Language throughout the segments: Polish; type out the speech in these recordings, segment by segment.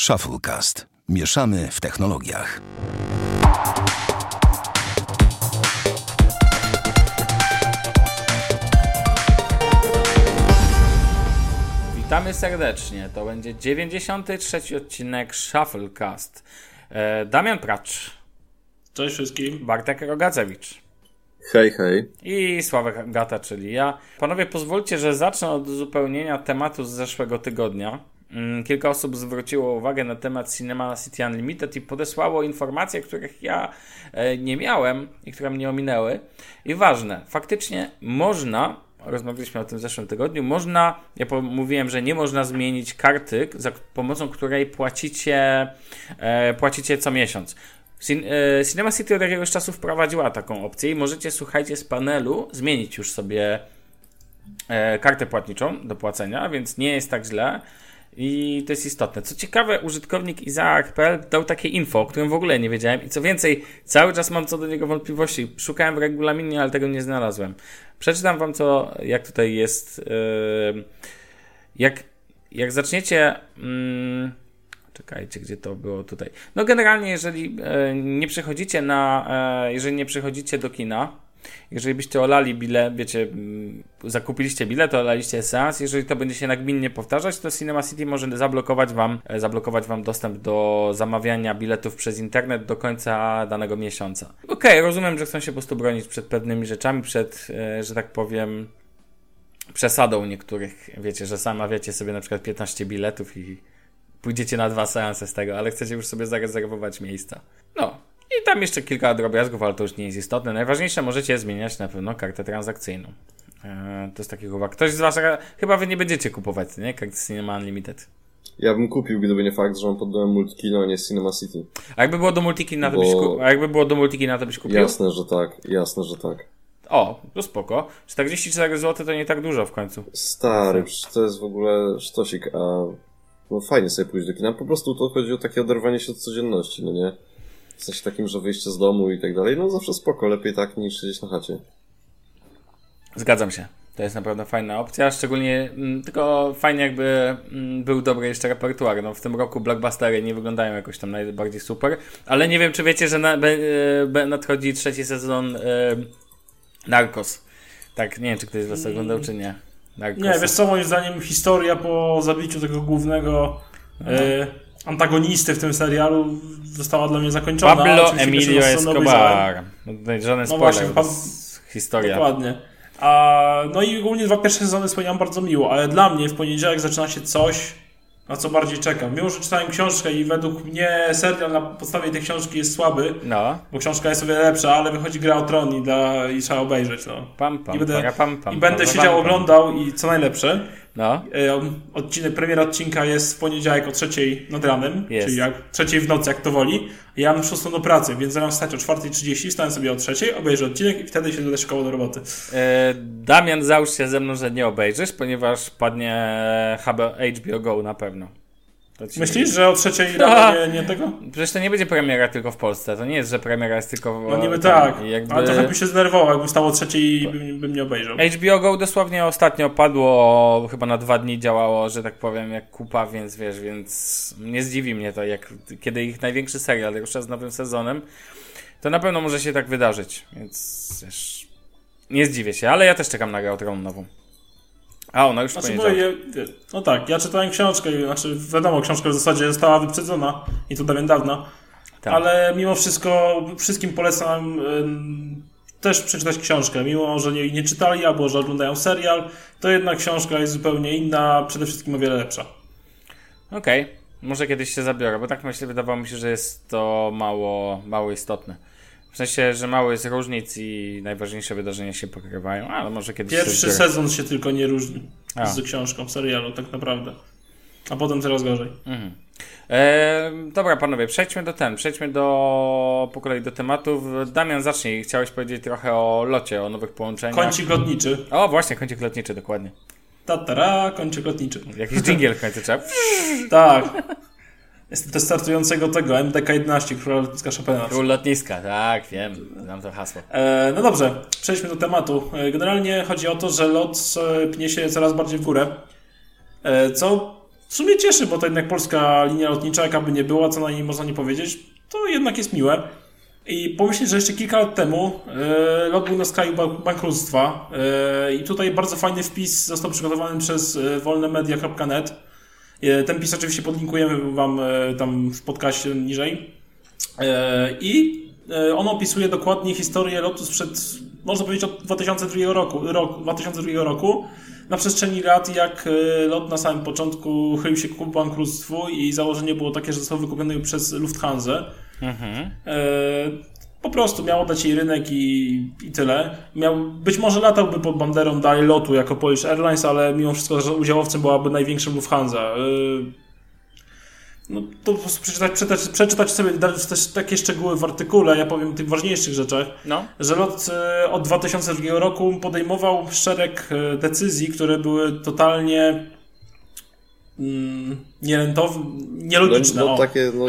Shufflecast. Mieszamy w technologiach. Witamy serdecznie. To będzie 93 odcinek Shufflecast. E, Damian Pracz, Cześć wszystkim. Bartek Rogacewicz Hej, hej. i Sławek Gata, czyli ja. Panowie, pozwólcie, że zacznę od uzupełnienia tematu z zeszłego tygodnia. Mm, Kilka osób zwróciło uwagę na temat Cinema City Unlimited i podesłało informacje, których ja e, nie miałem i które mnie ominęły. I ważne, faktycznie można, rozmawialiśmy o tym w zeszłym tygodniu, można, ja mówiłem, że nie można zmienić karty, za pomocą której płacicie, e, płacicie co miesiąc. E, Cinema City od jakiegoś czasu wprowadziła taką opcję i możecie, słuchajcie, z panelu zmienić już sobie kartę płatniczą do płacenia, więc nie jest tak źle. I to jest istotne. Co ciekawe, użytkownik Izaak.pl dał takie info, o którym w ogóle nie wiedziałem. I co więcej, cały czas mam co do niego wątpliwości. Szukałem w regulaminie, ale tego nie znalazłem. Przeczytam wam to, jak tutaj jest. Yy, jak, jak zaczniecie. mm, Czekajcie, gdzie to było tutaj. No generalnie, jeżeli e, nie przychodzicie na, e, jeżeli nie przychodzicie do kina, jeżeli byście olali bilet, wiecie, zakupiliście bilet, olaliście seans, jeżeli to będzie się nagminnie powtarzać, to Cinema City może zablokować wam, e, zablokować wam dostęp do zamawiania biletów przez internet do końca danego miesiąca. Okej, rozumiem, że chcą się po prostu bronić przed pewnymi rzeczami, przed, e, że tak powiem, przesadą niektórych. Wiecie, że zamawiacie sobie na przykład 15 biletów i pójdziecie na dwa seanse z tego, ale chcecie już sobie zarezerwować miejsca. No. I tam jeszcze kilka drobiazgów, ale to już nie jest istotne. Najważniejsze, możecie zmieniać na pewno kartę transakcyjną. Eee, to jest takich uwag. Ktoś z Was, chyba Wy nie będziecie kupować, nie? Karty Cinema Unlimited. Ja bym kupił, gdyby nie fakt, że mam pod domem multikino, a nie Cinema City. A jakby było do multikina, to Bo- byś. A jakby było do multikina, to byś kupił? Jasne, że tak, jasne, że tak. O, to spoko. 44 zł to nie tak dużo w końcu. Stary, to jest w ogóle sztosik, a no fajnie sobie pójść do kina. Po prostu to chodzi o takie oderwanie się od codzienności, no nie? W sensie takim, że wyjście z domu i tak dalej, no zawsze spoko, lepiej tak niż siedzieć na chacie. Zgadzam się. To jest naprawdę fajna opcja, szczególnie mm, tylko fajnie jakby mm, był dobry jeszcze repertuar. No, w tym roku blockbustery nie wyglądają jakoś tam najbardziej super, ale nie wiem czy wiecie, że na, be, e, be, nadchodzi trzeci sezon e, Narcos. Tak, nie wiem czy ktoś z was oglądał czy nie. Narcos. Nie, wiesz co, moim zdaniem historia po zabiciu tego głównego e, antagonisty w tym serialu została dla mnie zakończona. Pablo Emilio. Escobar. No, żaden No właśnie, s- historia. Dokładnie. A, no i ogólnie dwa pierwsze sezony wspomniałem bardzo miło, ale dla mnie w poniedziałek zaczyna się coś, na co bardziej czekam. Mimo, że czytałem książkę i według mnie serial na podstawie tej książki jest słaby, No, bo książka jest wiele lepsza, ale wychodzi gra o tron i, dla, i trzeba obejrzeć. No. pam pam, I będę, para, pam, pam, i będę pam, siedział, oglądał i co najlepsze, No, e, odcinek, premiera odcinka jest w poniedziałek o trzeciej nad ranem, Jest. czyli jak trzeciej w nocy, jak to woli. Ja mam szóstą do pracy, więc zamiast stać o 4.30, wstałem sobie o trzeciej, obejrzę odcinek i wtedy się będę szkoły do roboty. E, Damian, załóż się ze mną, że nie obejrzysz, ponieważ padnie HBO HBO Go na pewno. Ci- Myślisz, że o trzeciej rano nie, nie tego? Przecież to nie będzie premiera tylko w Polsce. To nie jest, że premiera jest tylko w No niby tam, tak, Jakby... ale trochę bym się zdenerwował, jakbym stał o trzeciej i bym, bym nie obejrzał. HBO Go dosłownie ostatnio padło, chyba na dwa dni działało, że tak powiem, jak kupa, więc wiesz, więc nie zdziwi mnie to, jak kiedy ich największy serial rusza z nowym sezonem, to na pewno może się tak wydarzyć, więc wiesz, nie zdziwię się, ale ja też czekam na Tron nową. A ona już Znaczy, poniedziałek. no tak, ja czytałem książkę, znaczy wiadomo, książka w zasadzie została wyprzedzona i to dawien dawna, Tak. ale mimo wszystko wszystkim polecam ym, też przeczytać książkę, mimo że nie, nie czytali albo że oglądają serial, to jednak książka jest zupełnie inna, przede wszystkim o wiele lepsza. Okej, może kiedyś się zabiorę, bo tak myślę, wydawało mi się, że jest to mało, mało istotne. W sensie, że mało jest różnic i najważniejsze wydarzenia się pokrywają, ale może kiedyś Pierwszy sezon się tylko nie różni A. z książką, serialu tak naprawdę. A potem coraz gorzej. Mhm. E, dobra, panowie, przejdźmy do ten, przejdźmy do po kolei do tematów. Damian, zacznij. Chciałeś powiedzieć trochę o locie, o nowych połączeniach. Kącik lotniczy. O, właśnie, kącik lotniczy, dokładnie. Tatara, kącik lotniczy. Jakiś dżingiel w końcu trzeba. Tak. Jest to startującego tego MDK-11, króla lotniska Chopina. Król lotniska, tak, wiem, znam to hasło. E, no dobrze, przejdźmy do tematu. E, generalnie chodzi o to, że lot e, pnie się coraz bardziej w górę, e, co w sumie cieszy, bo to jednak polska linia lotnicza, jaka by nie była, co na niej można nie powiedzieć, to jednak jest miłe. I pomyśleć, że jeszcze kilka lat temu e, lot był na skraju bankructwa e, i tutaj bardzo fajny wpis został przygotowany przez wolnemedia.net. E, ten wpis oczywiście podlinkujemy Wam e, tam w podcaście niżej. E, I e, on opisuje dokładnie historię lotu sprzed, można powiedzieć, od 2002 roku, rok, 2002 roku na przestrzeni lat, jak lot na samym początku chylił się ku bankructwu i założenie było takie, że został wykupiony przez Lufthansa. Mhm. Po prostu miało dać jej rynek i, i tyle. Miał, być może latałby pod banderą dalej lotu jako Polish Airlines, ale mimo wszystko że udziałowcem byłaby największym Lufthansa. No to po prostu przeczytać, przeczytać, przeczytać sobie też takie szczegóły w artykule, ja powiem o tych ważniejszych rzeczach, no. że lot od 2002 roku podejmował szereg decyzji, które były totalnie mm, nierentowne, nielogiczne. No, no takie no,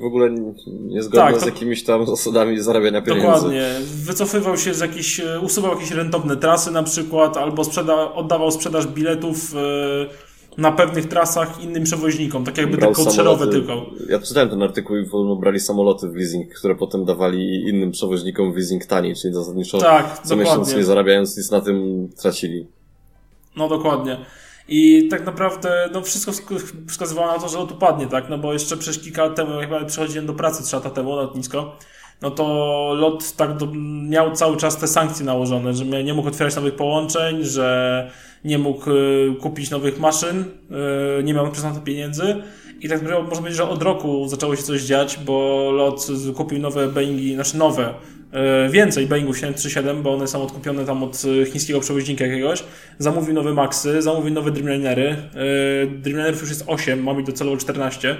w ogóle niezgodne tak, to... z jakimiś tam zasadami zarabiania pieniędzy. Dokładnie. Wycofywał się z jakichś, usuwał jakieś rentowne trasy na przykład, albo sprzeda oddawał sprzedaż biletów e, na pewnych trasach innym przewoźnikom, tak jakby tylko szerowe tylko. Ja czytałem ten artykuł i brali samoloty w leasing, które potem dawali innym przewoźnikom w leasing taniej, czyli zasadniczo tak, co dokładnie. miesiąc nie zarabiając nic na tym tracili. No dokładnie. I tak naprawdę no wszystko wskazywało na to, że lot upadnie, tak? No bo jeszcze przecież kilka lat temu, jak przychodziłem do pracy trzy lata temu na lotnisko, no to lot tak do, miał cały czas te sankcje nałożone, że nie mógł otwierać nowych połączeń, że nie mógł y, kupić nowych maszyn, y, nie miał przez to pieniędzy. I tak naprawdę można powiedzieć, że od roku zaczęło się coś dziać, bo lot kupił nowe Boeingi, znaczy nowe, więcej Boeingów 737, bo one są odkupione tam od e, chińskiego przewoźnika jakiegoś. Zamówił nowe Maxy, zamówił nowe Dreamlinery. E, Dreamlinerów już jest 8, ma być docelowo 14.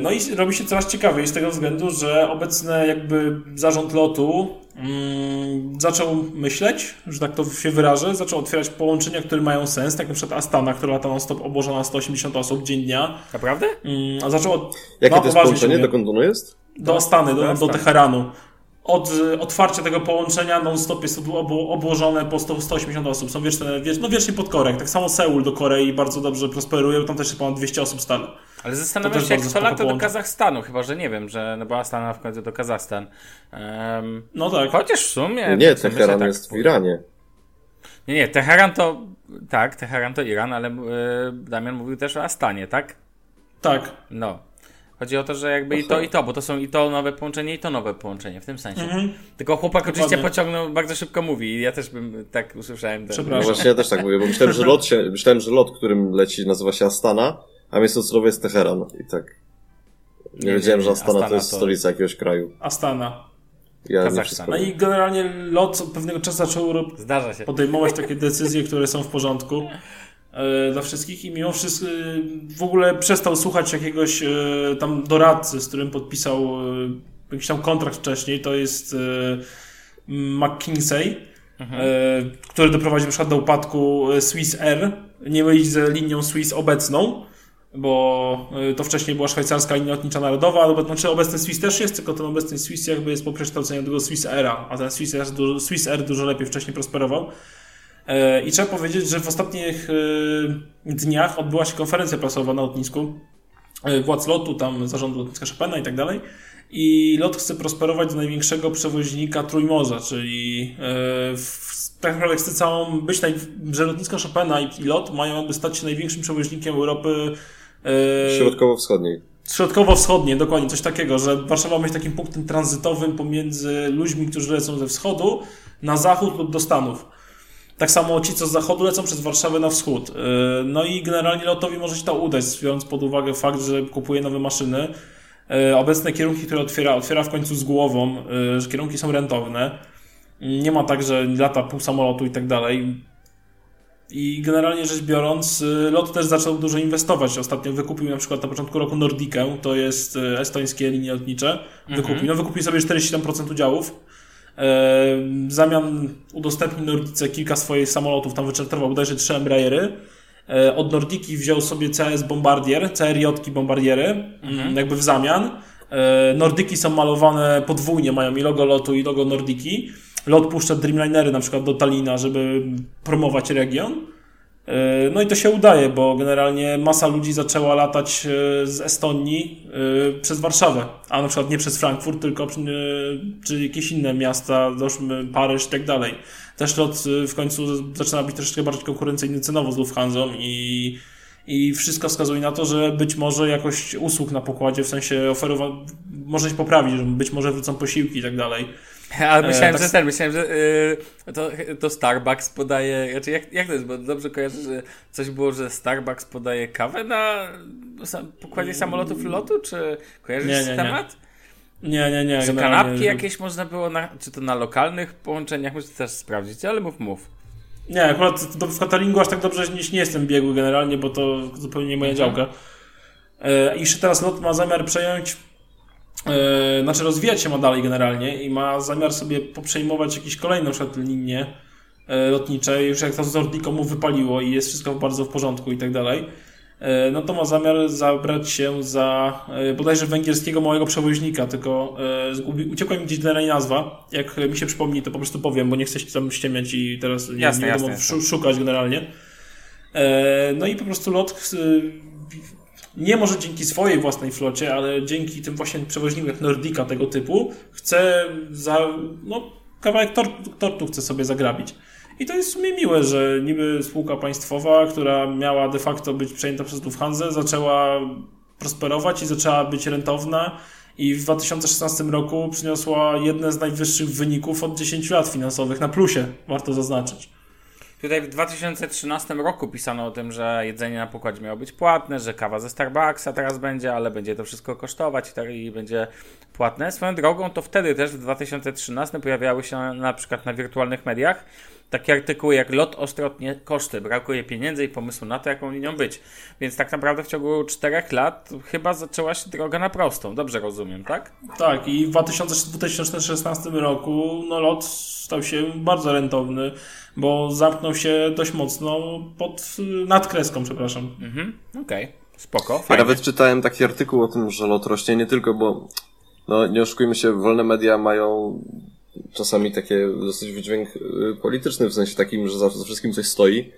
No i robi się coraz ciekawiej z tego względu, że obecny jakby zarząd lotu mm, zaczął myśleć, że tak to się wyrażę, zaczął otwierać połączenia, które mają sens, tak na przykład Astana, która lata non-stop obłożona na 180 osób dzień dnia. Naprawdę? Mm, a zaczął od... Jakie to jest połączenie? Dokąd ono jest? Do Astany, do, do Teheranu od otwarcia tego połączenia non-stop jest obłożone po 100, 180 osób. Są wieczne, wiecz, no wiecznie pod korek. Tak samo Seul do Korei bardzo dobrze prosperuje, tam też jest ponad 200 osób stale. Ale zastanawiam się, jak to lata do Kazachstanu, chyba że nie wiem, że no bo Astana w końcu do Kazachstan. Um, no tak. Chociaż w sumie... Nie, Teheran tak, jest w Iranie. Nie, nie, Teheran to... Tak, Teheran to Iran, ale yy, Damian mówił też o Astanie, tak? Tak. No. Chodzi o to, że jakby i to, i to, bo to są i to nowe połączenie, i to nowe połączenie, w tym sensie. Mhm. Tylko chłopak Dokładnie. oczywiście pociągnął, bardzo szybko mówi i ja też bym tak usłyszałem. Przepraszam. No właśnie ja też tak mówię, bo myślałem, że lot, się, myślałem, że lot, którym leci nazywa się Astana, a miejsce docelowe jest Teheran i tak. Nie, nie wiedziałem, nie, że Astana, Astana to jest to... stolica jakiegoś kraju. Astana. Ja Kazachstan. No i generalnie lot od pewnego czasu zaczął podejmować takie decyzje, które są w porządku. E, dla wszystkich i mimo wszystko w ogóle przestał słuchać jakiegoś e, tam doradcy, z którym podpisał e, jakiś tam kontrakt wcześniej, to jest McKinsey, mhm. który doprowadził na przykład do upadku Swiss Air, nie mylić z linią Swiss obecną, bo to wcześniej była szwajcarska linia lotnicza narodowa, ale znaczy obecny Swiss też jest, tylko ten obecny Swiss jakby jest po przekształceniu tego Swiss Aira, a ten Swiss Air, Swiss Air dużo lepiej wcześniej prosperował. E, I trzeba powiedzieć, że w ostatnich e, dniach odbyła się konferencja prasowa na lotnisku e, władz lotu, tam zarządu lotniska Chopina i tak dalej. I lot chce prosperować do największego przewoźnika Trójmorza, czyli w, tak naprawdę chce całą być, naj, że lotnisko Chopina i, i lot mają jakby stać się największym przewoźnikiem Europy Środkowo-wschodniej. Środkowo-wschodnie, dokładnie, coś takiego, że Warszawa ma być takim punktem tranzytowym pomiędzy ludźmi, którzy lecą ze wschodu na zachód lub do Stanów. Tak samo ci, co z zachodu lecą przez Warszawę na wschód. Y, no i generalnie lotowi może się to udać, biorąc pod uwagę fakt, że kupuje nowe maszyny. Y, obecne kierunki, które otwiera, otwiera w końcu z głową, y, że kierunki są rentowne. Nie ma tak, że lata pół samolotu i tak dalej. I generalnie rzecz biorąc, LOT też zaczął dużo inwestować. Ostatnio wykupił na przykład na początku roku Nordikę, to jest estońskie linie lotnicze. Wykupił, mhm. no wykupił sobie 47% udziałów w zamian udostępnił Nordice kilka swoich samolotów, tam wyczerpał bodajże trzy Embraery. E, od Nordiki wziął sobie CS Bombardier, CRJ Bombardiery, mhm. jakby w zamian. E, Nordyki są malowane podwójnie, mają i logo lotu, i logo Nordiki. Lot puszcza Dreamlinery na przykład do Talina, żeby promować region. E, no i to się udaje, bo generalnie masa ludzi zaczęła latać e, z Estonii e, przez Warszawę, a na przykład nie przez Frankfurt, tylko czy jakieś inne miasta, Paryż i tak dalej. Też lot w końcu zaczyna być troszeczkę bardziej konkurencyjny cenowo z Lufthansa i, i wszystko wskazuje na to, że być może jakość usług na pokładzie, w sensie oferowa może się poprawić, być może wrócą posiłki i tak dalej. Ale myślałem, e, tak... że ten, myślałem, że yy, to, to Starbucks podaje, znaczy jak, jak to jest, bo dobrze kojarzę, że coś było, że Starbucks podaje kawę na pokładzie samolotów lotu, czy kojarzysz nie, nie, temat? Nie, nie, nie. Czy kanapki jakieś można było, na, czy to na lokalnych połączeniach, muszę też sprawdzić, ale mów, mów. Nie, akurat w cateringu aż tak dobrze nie, nie jestem biegły generalnie, bo to zupełnie nie moja mhm. działka. E, I jeszcze teraz lot ma zamiar przejąć Yy, znaczy rozwijać się ma dalej generalnie i ma zamiar sobie poprzejmować jakieś kolejne przykład linie yy, lotnicze, już jak to z mu wypaliło i jest wszystko bardzo w porządku i tak dalej, yy, no to ma zamiar zabrać się za bodajże węgierskiego małego przewoźnika, tylko uciekła mi gdzieś dalej nazwa. Jak mi się przypomni, to po prostu powiem, bo nie chcę się tam ściemiać i teraz nie, jasne, nie wiadomo jasne, szukać generalnie. No i po prostu lot nie może dzięki swojej własnej flocie, ale dzięki tym właśnie przewoźnikom jak Nordica tego typu, chce za, no, kawałek tortu, tortu chce sobie zagrabić. I to jest w sumie miłe, że niby spółka państwowa, która miała de facto być przejęta przez Lufthansa, zaczęła prosperować i zaczęła być rentowna i w 2016 roku przyniosła jedne z najwyższych wyników od 10 lat finansowych na plusie, warto zaznaczyć. Tutaj w 2013 roku pisano o tym, że jedzenie na pokładzie miało być płatne, że kawa ze Starbucksa teraz będzie, ale będzie to wszystko kosztować i, tak, będzie płatne. Swoją drogą to wtedy też w 2013 pojawiały się na przykład na wirtualnych mediach takie artykuły jak lot ostrotnie koszty, brakuje pieniędzy i pomysłu na to, jaką linią być. Więc tak naprawdę w ciągu czterech lat chyba zaczęła się droga na prostą. Dobrze rozumiem, tak? Tak i w 2016 roku no, lot stał się bardzo rentowny, bo zamknął się dość mocno pod nadkreską, przepraszam. Mhm, okej. Okay. Spoko, fajnie. Ja nawet czytałem taki artykuł o tym, że lot rośnie nie tylko, bo no nie oszukujmy się, wolne media mają czasami takie dosyć wydźwięk y, polityczny, w sensie takim, że za, za wszystkim coś stoi,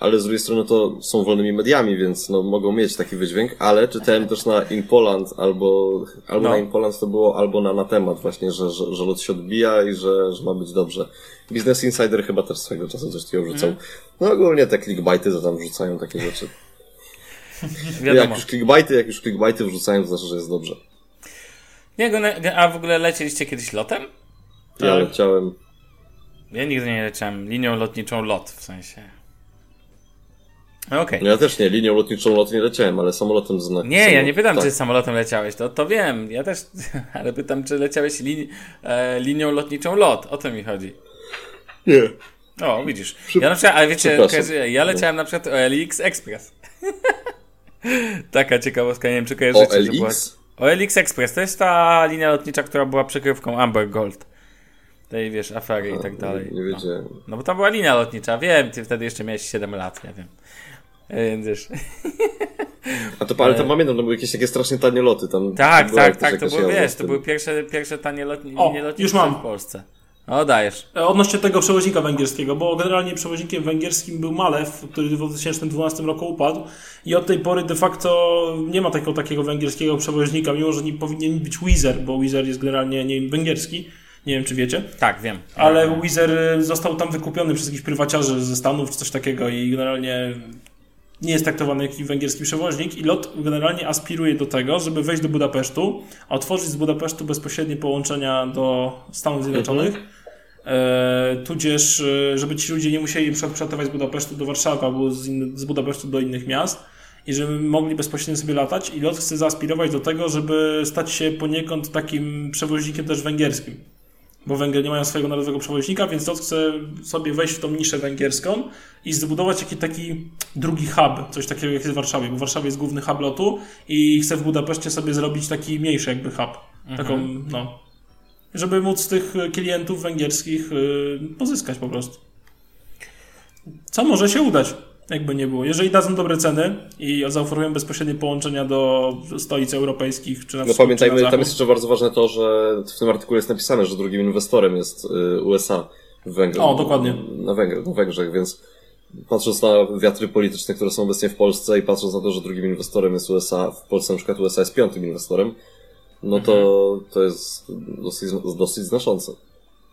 ale z drugiej strony to są wolnymi mediami, więc no, mogą mieć taki wydźwięk, ale czytałem też na In Poland albo, albo no. na In Poland to było, albo na, na temat właśnie, że, że, że lot się odbija i że, że ma być dobrze. Business Insider chyba też swego czasu coś takiego wrzucał. Mm. No ogólnie te clickbaity, to tam wrzucają takie rzeczy. jak już clickbaity, jak już clickbaity wrzucają, to znaczy, że jest dobrze. Nie, a w ogóle lecieliście kiedyś lotem? Ja tak. leciałem. Ja nigdy nie leciałem linią lotniczą lot, w sensie. Okej. Okay. No ja też nie, linią lotniczą lot nie leciałem, ale samolotem znak. Nie, samolot, ja nie pytam, tak. czy samolotem leciałeś, to, to wiem, ja też, ale pytam, czy leciałeś lini, e, linią lotniczą lot, o to mi chodzi. Nie. O, widzisz. Ja na przykład, ale wiecie, ja leciałem na przykład OLX Express. Taka ciekawostka, nie wiem, czy kojarzycie. OLX? OLX Express, to jest ta linia lotnicza, która była przykrywką Amber Gold tej, wiesz, afery i tak dalej. Nie, nie wiedziałem. No. no bo to była linia lotnicza, wiem, ty wtedy jeszcze miałeś 7 lat, nie wiem. E, więc wiesz. A to, ale to pamiętam, to były jakieś takie strasznie tanie loty tam. Tak, tak, tak, to były, wiesz, to były pierwsze, pierwsze tanie lot, linie lotnicze już mam. w Polsce. O, dajesz. E, odnośnie tego przewoźnika węgierskiego, bo generalnie przewoźnikiem węgierskim był Malew, który w 2012 roku upadł i od tej pory de facto nie ma takiego, takiego węgierskiego przewoźnika, mimo że nie powinien być Wizer, bo Wizer jest generalnie nie węgierski. Nie wiem, czy wiecie. Tak, wiem. Ale Wizer został tam wykupiony przez jakichś prywaciarzy ze Stanów, czy coś takiego i generalnie nie jest traktowany jak węgierski przewoźnik i LOT generalnie aspiruje do tego, żeby wejść do Budapesztu, a otworzyć z Budapesztu bezpośrednie połączenia do Stanów Zjednoczonych. E, tudzież, e, żeby ci ludzie nie musieli przelatywać z Budapesztu do Warszawy albo z, z Budapesztu do innych miast i żeby mogli bezpośrednio sobie latać i LOT chce zaaspirować do tego, żeby stać się poniekąd takim przewoźnikiem też węgierskim bo Węgry nie mają swojego narodowego przewoźnika, więc LOT chce sobie wejść w tą niszę węgierską i zbudować jakiś taki drugi hub, coś takiego jak jest w Warszawie, bo w Warszawie jest główny hub lotu i chce w Budapeszcie sobie zrobić taki mniejszy jakby hub. Mhm. Taką, no. Żeby móc tych klientów węgierskich y, pozyskać po prostu. Co może się udać? Jakby nie było. Jeżeli dadzą dobre ceny i zaoferują bezpośrednie połączenia do stolic europejskich czy na No pamiętajmy, na tam jest jeszcze bardzo ważne to, że w tym artykule jest napisane, że drugim inwestorem jest y, USA w Węgrzech. O, dokładnie. Na, Węgrzech, na Węgrzech, więc patrząc na wiatry polityczne, które są obecnie w Polsce i patrząc na to, że drugim inwestorem jest USA, w Polsce na przykład USA jest piątym inwestorem, no to to jest dosyć, dosyć znaczące.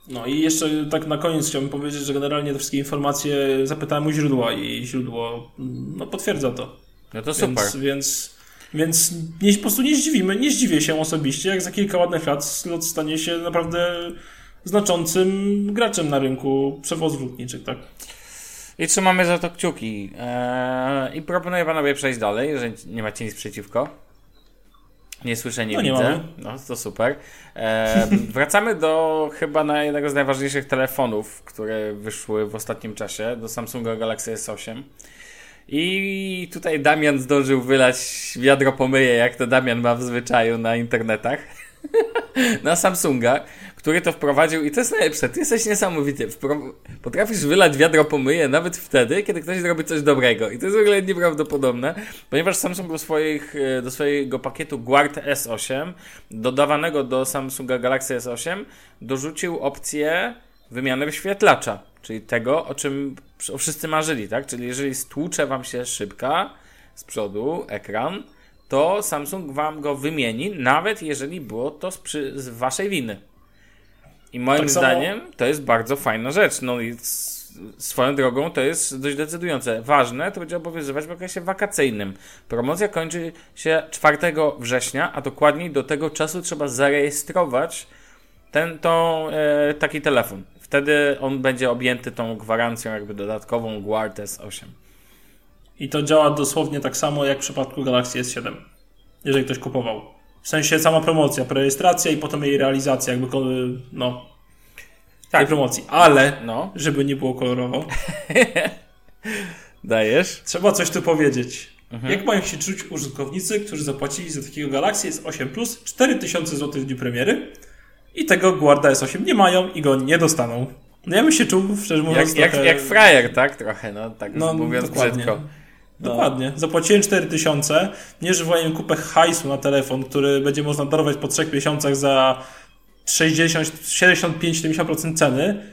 No i jeszcze tak na koniec chciałbym powiedzieć, że generalnie te wszystkie informacje zapytałem u źródła i źródło no, potwierdza to. No to super. Więc, więc, więc nie, po prostu nie zdziwimy, nie zdziwię się osobiście, jak za kilka ładnych lat slot stanie się naprawdę znaczącym graczem na rynku przewozów lotniczych, tak? I trzymamy za to kciuki. Eee, I proponuję panowie przejść dalej, jeżeli nie macie nic przeciwko. Nie słyszę, nie No, nie widzę. mamy. no to super. Eee, wracamy do chyba na jednego z najważniejszych telefonów, które wyszły w ostatnim czasie, do Samsunga Galaxy S8. I tutaj Damian zdążył wylać wiadro pomyje, jak to Damian ma w zwyczaju na internetach. na Samsunga, który to wprowadził i to jest najlepsze, ty jesteś niesamowity. Wpro... Potrafisz wylać wiadro pomyje nawet wtedy, kiedy ktoś zrobi coś dobrego. I to jest w ogóle nieprawdopodobne, ponieważ Samsung do, swoich, e, do swojego pakietu Guard S8, dodawanego do Samsunga Galaxy S8, dorzucił opcję wymiany wyświetlacza, czyli tego, o czym wszyscy marzyli, tak? Czyli jeżeli stłucze wam się szybka z przodu, ekran, to Samsung wam go wymieni, nawet jeżeli było to z, z waszej winy. I moim Tak samo- zdaniem to jest bardzo fajna rzecz. No i swoją drogą to jest dość decydujące. Ważne to będzie obowiązywać w okresie wakacyjnym. Promocja kończy się 4 września, a dokładniej do tego czasu trzeba zarejestrować ten, e, taki telefon. Wtedy on będzie objęty tą gwarancją jakby dodatkową Guard S8. I to działa dosłownie tak samo jak w przypadku Galaxy S7. Jeżeli ktoś kupował. W sensie sama promocja, prerejestracja i potem jej realizacja, jakby no, tej Tak, promocji. Ale, no, żeby nie było kolorowo, dajesz. trzeba coś tu powiedzieć. Jak mają się czuć użytkownicy, którzy zapłacili za takiego Galaxy S8 Plus 4000 zł w dniu premiery i tego Guarda S8 nie mają i go nie dostaną? No ja bym się czuł, szczerze mówiąc, Jak, jak, trochę... jak frajer, tak? Trochę, no, tak No, mówiąc dokładnie. brzydko. Dokładnie. Zapłaciłem 4000, nie żywałem kupę hajsu na telefon, który będzie można darować po 3 miesiącach za 60, 75-70% ceny.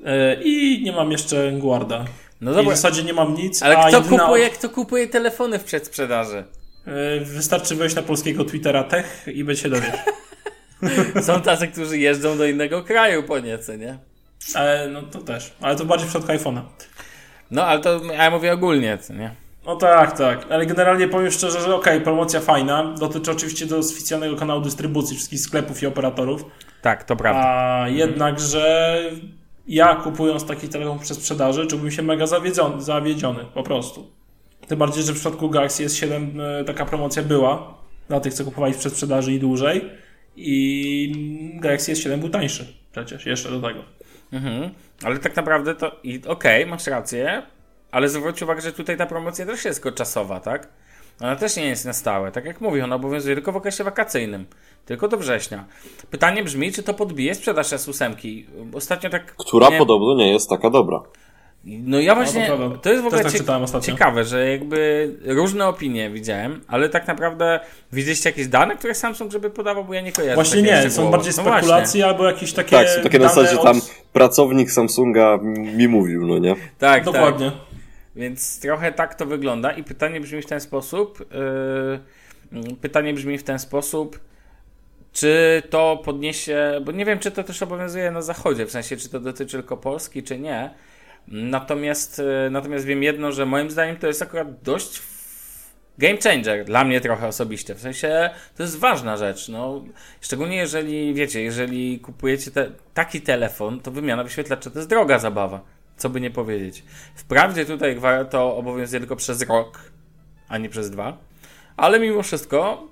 Yy, I nie mam jeszcze Guarda. No I w dobra, zasadzie nie mam nic. ale a kto jedyna- kupuje, kto kupuje telefony w przedsprzedaży? Yy, Wystarczy wejść na polskiego Twittera Tech i będzie się dowiesz. Są tacy, którzy jeżdżą do innego kraju po nieco, nie? Ale no to też. Ale to bardziej w przypadku iPhone'a. No, ale to ja mówię ogólnie, co nie? No tak, tak. Ale generalnie powiem szczerze, że okej, promocja fajna. Dotyczy oczywiście do oficjalnego kanału dystrybucji wszystkich sklepów i operatorów. Tak, to prawda. A jednakże ja kupując taki telefon przez sprzedaży, czułbym się mega zawiedziony, zawiedziony, po prostu. Tym bardziej, że w przypadku Galaxy S7 e, taka promocja była dla tych, co kupowali w przedsprzedaży i dłużej. I Galaxy S7 był tańszy przecież, jeszcze do tego. Mhm. Ale tak naprawdę to i okej, masz rację, ale zwróć uwagę, że tutaj ta promocja też jest tylko czasowa, tak? Ona też nie jest na stałe. Tak jak mówię, ona obowiązuje tylko w okresie wakacyjnym. Tylko do września. Pytanie brzmi, czy to podbije sprzedaż S8? Ostatnio tak... Która nie- podobno nie jest taka dobra. No ja właśnie, to jest w ogóle tak ciekawe, że jakby różne opinie widziałem, ale tak naprawdę widzieliście jakieś dane, które Samsung żeby podawał, bo ja nie kojarzę. Właśnie nie, są bardziej No spekulacje albo jakieś takie. Tak, są takie na zasadzie od- tam pracownik Samsunga mi mówił, no nie? Tak, Dokładnie. tak. Więc trochę tak to wygląda i pytanie brzmi w ten sposób. Yy, pytanie brzmi w ten sposób, czy to podniesie, bo nie wiem, czy to też obowiązuje na zachodzie, w sensie, czy to dotyczy tylko Polski, czy nie. Natomiast, yy, natomiast wiem jedno, że moim zdaniem to jest akurat dość game changer dla mnie trochę osobiście. W sensie to jest ważna rzecz. No, szczególnie jeżeli, wiecie, jeżeli kupujecie te, taki telefon, to wymiana wyświetlacza to jest droga zabawa. Co by nie powiedzieć. Wprawdzie tutaj to obowiązuje tylko przez rok, a nie przez dwa, ale mimo wszystko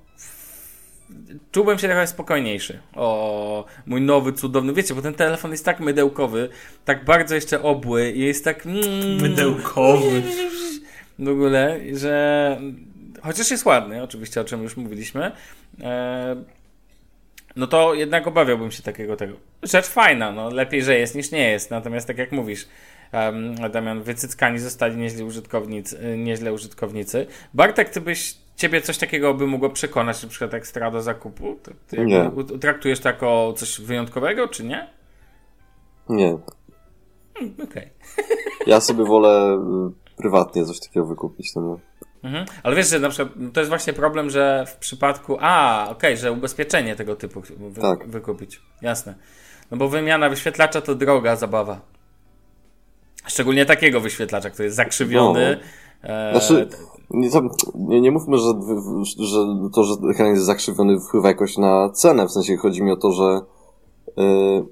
czułbym się trochę spokojniejszy. O mój nowy, cudowny. Wiecie, bo ten telefon jest tak mydełkowy, tak bardzo jeszcze obły i jest tak. Mm, Mydełkowy. w ogóle, że chociaż jest ładny, oczywiście, o czym już mówiliśmy, e, no to jednak obawiałbym się takiego tego. Rzecz fajna, no lepiej, że jest niż nie jest. Natomiast tak jak mówisz, um, Damian, wycyckani zostali nieźli użytkownicy, y, nieźle użytkownicy. Bartek, ty byś, ciebie coś takiego by mogło przekonać, na przykład ekstra do zakupu? Ty, Nie. Traktujesz to jako coś wyjątkowego, czy nie? Nie. Okej. Ja sobie wolę y, prywatnie coś takiego wykupić, no nie? Mhm. Ale wiesz, że na przykład to jest właśnie problem, że w przypadku. A, okej, że ubezpieczenie tego typu wy, Tak. wykupić. Jasne. No bo wymiana wyświetlacza to droga zabawa. Szczególnie takiego wyświetlacza, który jest zakrzywiony. E, Znaczy, nie, tam, nie, nie mówmy, że, że to, że ekran jest zakrzywiony wpływa jakoś na cenę, w sensie chodzi mi o to, że yy,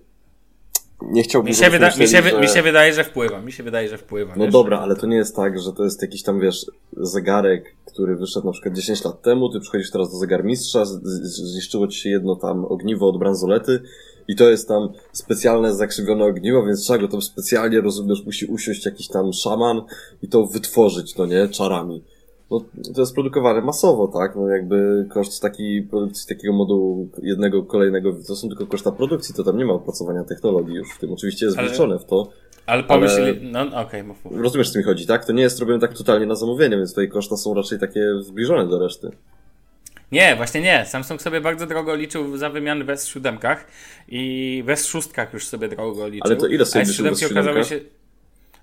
nie chciałbym... mi, się wyda- żebyśmy mi, się, wy- myśleli, mi że- się wydaje, że wpływa. Mi się wydaje, że wpływa. No wiesz? dobra, ale to nie jest tak, że to jest jakiś tam, wiesz, zegarek, który wyszedł na przykład 10 lat temu, ty przychodzisz teraz do zegarmistrza, zniszczyło ci się jedno tam ogniwo od bransolety i to jest tam specjalne zakrzywione ogniwo, więc trzeba go tam specjalnie, rozumiesz, musi usiąść jakiś tam szaman i to wytworzyć, no nie, czarami. No, to jest produkowane masowo, tak? No jakby koszt takiej produkcji takiego modułu jednego, kolejnego, to są tylko koszta produkcji, to tam nie ma opracowania technologii już w tym. Oczywiście jest Ale- wliczone w to, Ale pomyśleli. No, okej, mów, mów. Rozumiesz, co mi chodzi, tak? To nie jest robione tak totalnie na zamówienie, więc tutaj koszta są raczej takie zbliżone do reszty. Nie, właśnie nie. Samsung sobie bardzo drogo liczył za wymiany w S7 i w S6 już sobie drogo liczył. Ale to ile sobie liczył w S7 okazały S7? się.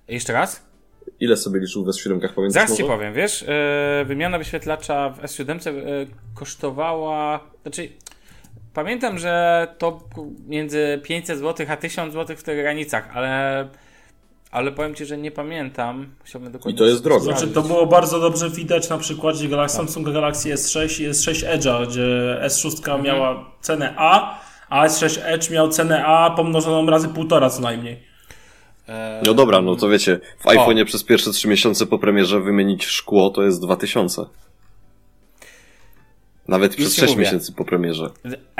Jeszcze raz? Ile sobie liczył w S7, pamiętasz Zaraz ci powiem, wiesz, yy, wymiana wyświetlacza w S7 yy, kosztowała, znaczy pamiętam, że to między 500 zł a 1000 zł w tych granicach, ale ale powiem ci, że nie pamiętam. Musiałbym dokładnie I to jest drogo. Znaczy, to było bardzo dobrze widać na przykładzie Galaxy, Samsung Galaxy S6 i S6 Edge'a, gdzie S6 miała cenę A, a S6 Edge miał cenę A pomnożoną razy półtora co najmniej. E, No dobra, no to wiecie, w iPhone'ie przez pierwsze 3 miesiące po premierze wymienić szkło to jest 2000. Nawet przez ci 6 mówię. miesięcy po premierze.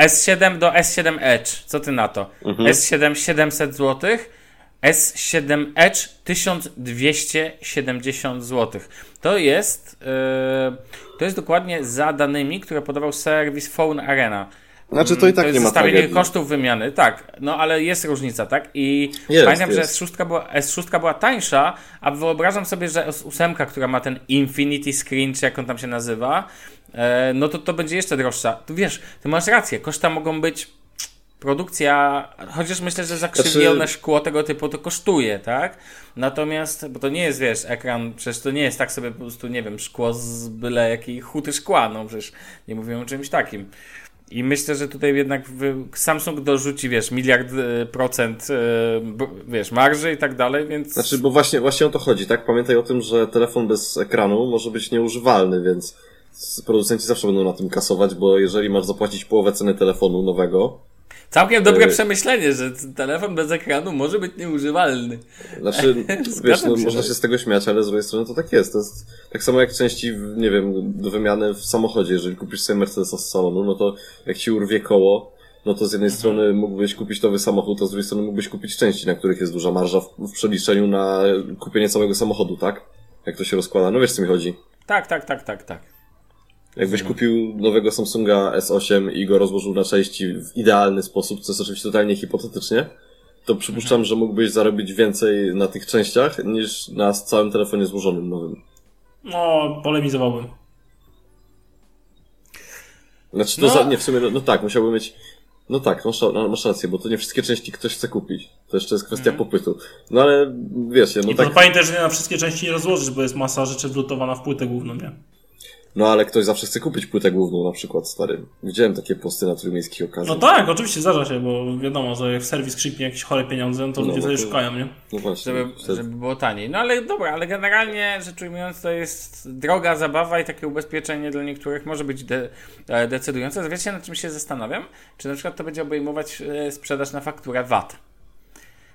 S7 do S7 Edge, co ty na to? Mhm. S7 700 zł, S7 Edge 1270 zł. To jest yy, to jest dokładnie za danymi, które podawał serwis Phone Arena. Znaczy to i tak to jest nie ma zestawienie kosztów wymiany, tak, no ale jest różnica, tak? I Jest, pamiętam, jest. że S6 była, S6 była tańsza, a wyobrażam sobie, że S8, która ma ten Infinity Screen, czy jak on tam się nazywa, e, no to to będzie jeszcze droższa. Tu wiesz, ty masz rację, koszta mogą być produkcja, chociaż myślę, że zakrzywione Znaczy- szkło tego typu to kosztuje, tak? Natomiast, bo to nie jest, wiesz, ekran, przecież to nie jest tak sobie po prostu, nie wiem, szkło z byle jakiej huty szkła, no przecież nie mówimy o czymś takim. I myślę, że tutaj jednak Samsung dorzuci, wiesz, miliard e, procent, e, wiesz, marży i tak dalej, więc... Znaczy, bo właśnie, właśnie o to chodzi, tak? Pamiętaj o tym, że telefon bez ekranu może być nieużywalny, więc producenci zawsze będą na tym kasować, bo jeżeli masz zapłacić połowę ceny telefonu nowego, Całkiem dobre e, przemyślenie, że telefon bez ekranu może być nieużywalny. Znaczy, wiesz, no, się, można się z tego śmiać, ale z drugiej strony to tak jest. To jest tak samo jak części, nie wiem, do wymiany w samochodzie. Jeżeli kupisz sobie Mercedesa z salonu, no to jak ci urwie koło, no to z jednej strony mógłbyś kupić nowy samochód, a z drugiej strony mógłbyś kupić części, na których jest duża marża w, w przeliczeniu na kupienie całego samochodu, tak? Jak to się rozkłada. No wiesz, co mi chodzi. Tak, tak, tak, tak, tak. Jakbyś kupił nowego Samsunga S8 i go rozłożył na części w idealny sposób, co jest oczywiście totalnie hipotetycznie, to przypuszczam, że mógłbyś zarobić więcej na tych częściach niż na całym telefonie złożonym nowym. No, polemizowałbym. Znaczy to No. za, nie, w sumie, no, no tak, musiałby mieć, no tak, masz, no, masz rację, bo to nie wszystkie części ktoś chce kupić. To jeszcze jest kwestia popytu. No ale, wiesz, no I tak, pamiętaj, że nie na wszystkie części nie rozłożysz, bo jest masa rzeczy wlutowana w płytę główną, nie? No ale ktoś zawsze chce kupić płytę główną na przykład, stary. Widziałem takie posty na trójmiejskich No okazjach. tak, oczywiście zdarza się, bo wiadomo, że jak w serwis krzyknie jakieś chore pieniądze, no to No, ludzie no sobie to- szukają, nie? No właśnie. Żeby, wtedy- żeby było taniej. No ale dobra, ale generalnie rzecz ujmując, to jest droga zabawa i takie ubezpieczenie dla niektórych może być de, e, decydujące. Wiecie, nad czym się zastanawiam? Czy na przykład to będzie obejmować e, sprzedaż na fakturę VAT?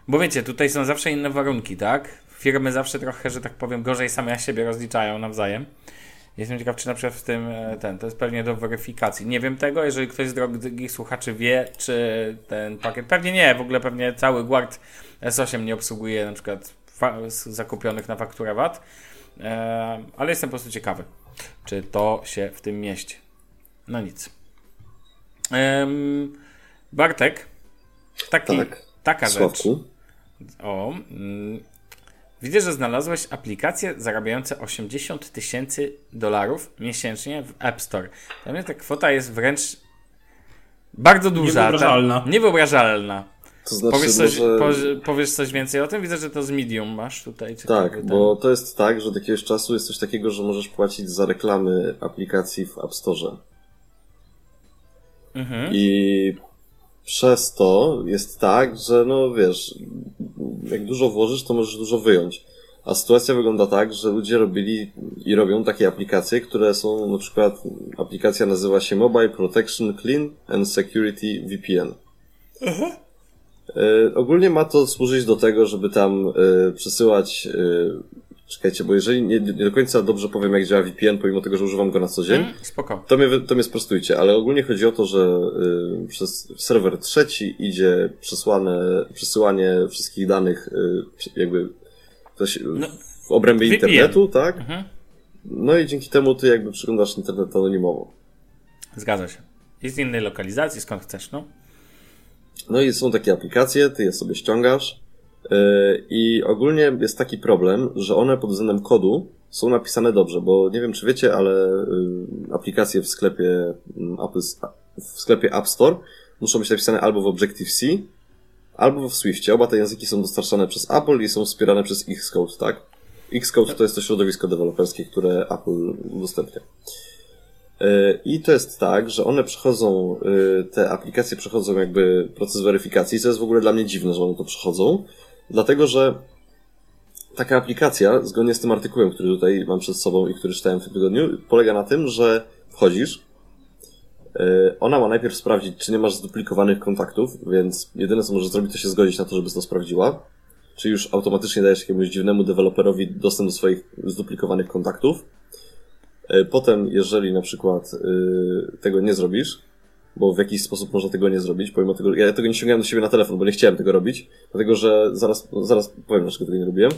Bo wiecie, tutaj są zawsze inne warunki, tak? Firmy zawsze trochę, że tak powiem, gorzej same siebie rozliczają nawzajem. Jestem ciekaw, czy na przykład w tym e, ten, to jest pewnie do weryfikacji. Nie wiem tego, jeżeli ktoś z drogich słuchaczy wie, czy ten pakiet, pewnie nie, w ogóle pewnie cały Guard S8 nie obsługuje na przykład zakupionych na fakturę VAT, e, ale jestem po prostu ciekawy, czy to się w tym mieści. No nic. Bartek, taki, Tak. taka rzecz. Sławku. O, mm, widzę, że znalazłeś aplikacje zarabiające 80 tysięcy dolarów miesięcznie w App Store. Dla mnie ta kwota jest wręcz bardzo duża. Niewyobrażalna. Ta, niewyobrażalna. To znaczy, Powiesz coś, może... powie- powiesz coś więcej o tym? Widzę, że to z Medium masz tutaj. Tak, bo to jest tak, że od jakiegoś czasu jest coś takiego, że możesz płacić za reklamy aplikacji w App Store. Mhm. I przez to jest tak, że no wiesz, jak dużo włożysz, to możesz dużo wyjąć. A sytuacja wygląda tak, że ludzie robili i robią takie aplikacje, które są na przykład, aplikacja nazywa się Mobile Protection Clean and Security VPN. E, ogólnie ma to służyć do tego, żeby tam e, przesyłać. E, czekajcie, bo jeżeli nie, nie do końca dobrze powiem, jak działa VPN, pomimo tego, że używam go na co dzień, Mm, Spoko. to mnie, to mnie sprostujcie, ale ogólnie chodzi o to, że y, przez serwer trzeci idzie przesłane, przesyłanie wszystkich danych y, jakby coś, No, w obrębie VPN. internetu, tak? Mhm. No i dzięki temu ty jakby przeglądasz internet anonimowo. Zgadza się. I z innej lokalizacji, skąd chcesz, no. No i są takie aplikacje, ty je sobie ściągasz i ogólnie jest taki problem, że one pod względem kodu są napisane dobrze, bo nie wiem czy wiecie, ale yy, aplikacje w sklepie mm, Apple, w sklepie App Store muszą być napisane albo w Objective-C, albo w Swiftie. Oba te języki są dostarczane przez Apple i są wspierane przez Xcode, tak? Xcode to jest to środowisko deweloperskie, które Apple udostępnia. Yy, I to jest tak, że one przechodzą, te aplikacje przechodzą jakby proces weryfikacji, co jest w ogóle dla mnie dziwne, że one to przechodzą, dlatego że taka aplikacja, zgodnie z tym artykułem, który tutaj mam przed sobą i który czytałem w tym tygodniu, polega na tym, że wchodzisz, yy, ona ma najpierw sprawdzić, czy nie masz zduplikowanych kontaktów, więc jedyne co możesz zrobić, to się zgodzić na to, żeby to sprawdziła. Czyli już automatycznie dajesz jakiemuś dziwnemu deweloperowi dostęp do swoich zduplikowanych kontaktów. E, Potem, jeżeli na przykład y, tego nie zrobisz, bo w jakiś sposób można tego nie zrobić, pomimo tego, ja tego nie ściągałem do siebie na telefon, bo nie chciałem tego robić, dlatego że zaraz, zaraz powiem, dlaczego tego nie robiłem,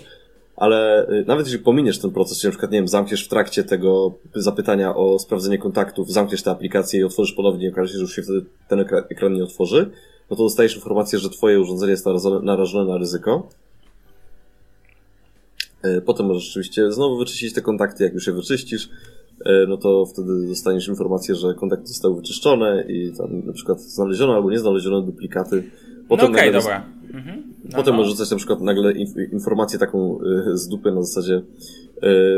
ale y, nawet jeżeli pominiesz ten proces, czyli na przykład, nie wiem, zamkniesz w trakcie tego zapytania o sprawdzenie kontaktów, zamkniesz tę aplikację i otworzysz ponownie i okaże się, że już się wtedy ten ekran, nie otworzy, no to dostajesz informację, że twoje urządzenie jest narażone, na ryzyko. E, Potem możesz rzeczywiście znowu wyczyścić te kontakty, jak już je wyczyścisz, no to wtedy dostaniesz informację, że kontakty zostały wyczyszczone i tam na przykład znaleziono albo nie znaleziono duplikaty. No okej, nagle- dobra. Mhm. No, Potem no. możesz rzucać na przykład nagle inf- informację taką y, z dupy na zasadzie y,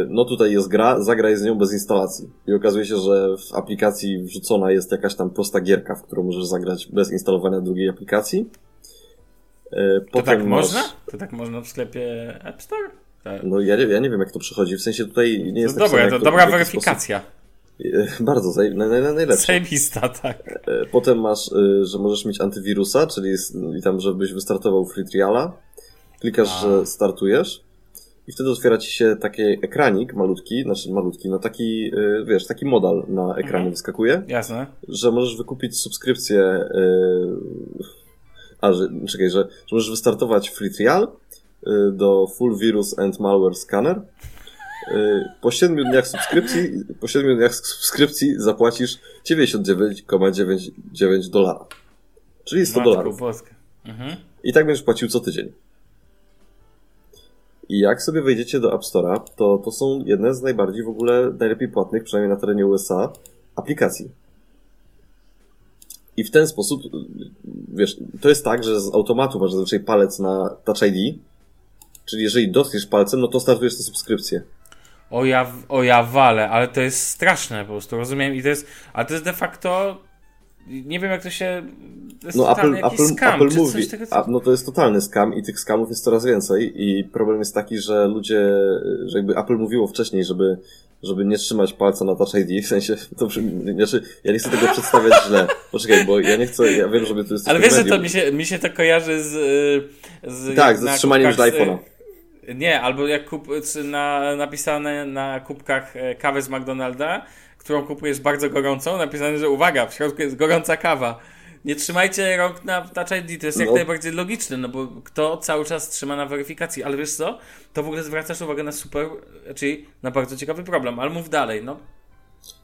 no tutaj jest gra, zagraj z nią bez instalacji. I okazuje się, że w aplikacji wrzucona jest jakaś tam prosta gierka, w którą możesz zagrać bez instalowania drugiej aplikacji. Y, To tak masz- można? To tak można w sklepie App Store? Tak. No ja nie, ja nie wiem jak to przychodzi, w sensie tutaj nie jest No dobra, napisane, to dobra weryfikacja. Sposób... Bardzo, zaj... naj, naj, najlepsze. Zajebista, tak. E, Potem masz, y, że możesz mieć antywirusa, czyli i tam, żebyś wystartował free triala. Klikasz, A. że startujesz i wtedy otwiera ci się taki ekranik malutki, znaczy malutki, no taki, wiesz, taki modal na ekranie Mhm. wyskakuje, Jasne. że możesz wykupić subskrypcję, y, a, że, czekaj, że, że możesz wystartować free trial do Full Virus and Malware Scanner. Y, Po 7 dniach subskrypcji, po 7 dniach subskrypcji zapłacisz 99,99 dolara. Czyli 100 Matko dolarów. Mhm. I tak będziesz płacił co tydzień. I jak sobie wejdziecie do App Store'a, to to są jedne z najbardziej w ogóle najlepiej płatnych, przynajmniej na terenie USA, aplikacji. I w ten sposób, wiesz, to jest tak, że z automatu masz zazwyczaj palec na Touch ID, czyli jeżeli dotkniesz palcem, no to startujesz tę subskrypcję. O ja, o ja walę, ale to jest straszne po prostu, rozumiem. I to jest, ale to jest de facto, nie wiem jak to się, to jest No Apple, jakiś Apple, scam, Apple czy mówi, coś tego, a, no to jest totalny scam i tych scamów jest coraz więcej i problem jest taki, że ludzie, że jakby Apple mówiło wcześniej, żeby, żeby nie trzymać palca na Touch ID, w sensie, to brzmi, znaczy, ja nie chcę tego przedstawiać źle, poczekaj, bo ja nie chcę, ja wiem, żeby tu jest Ale wiesz, że to mi się, mi się to kojarzy z... z Tak, ze na trzymaniem kubkach z iPhone'a. Nie, albo jak kup, na, napisane na kubkach e, kawy z McDonalda, którą kupujesz bardzo gorącą, napisane, że uwaga, w środku jest gorąca kawa. Nie trzymajcie rąk na Touch ID, to jest jak No. najbardziej logiczne, no bo kto cały czas trzyma na weryfikacji, ale wiesz co, to w ogóle zwracasz uwagę na super, czyli na bardzo ciekawy problem, ale mów dalej, no.